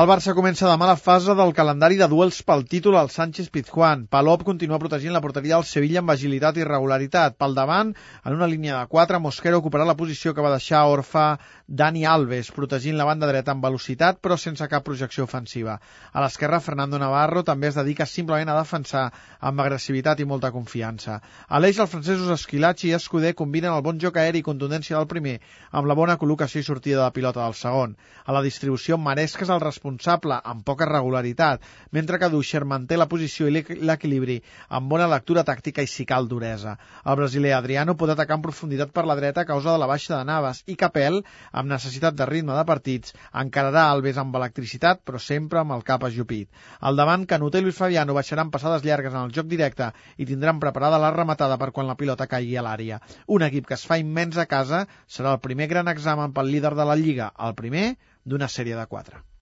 El Barça comença demà la fase del calendari de duels pel títol al Sánchez Pizjuán. Palop continua protegint la porteria del Sevilla amb agilitat i regularitat. Pel davant, en una línia de 4, Mosquero ocuparà la posició que va deixar orfa Dani Alves, protegint la banda dreta amb velocitat però sense cap projecció ofensiva. A l'esquerra, Fernando Navarro també es dedica simplement a defensar amb agressivitat i molta confiança. A l'eix, els francesos Esquilachi i Escudé combinen el bon joc aeri i contundència del primer amb la bona col·locació i sortida de pilota del segon. A la distribució, Maresca és el responsable amb poca regularitat, mentre que Duixer manté la posició i l'equilibri amb bona lectura tàctica i si cal duresa. El brasiler Adriano pot atacar en profunditat per la dreta a causa de la baixa de Navas i Capel, amb necessitat de ritme de partits, encararà Alves amb electricitat però sempre amb el cap ajupit. Al davant, Canut i Luis Fabiano baixaran passades llargues en el joc directe i tindran preparada la rematada per quan la pilota caigui a l'àrea. Un equip que es fa immens a casa serà el primer gran examen pel líder de la Lliga, el primer d'una sèrie de quatre.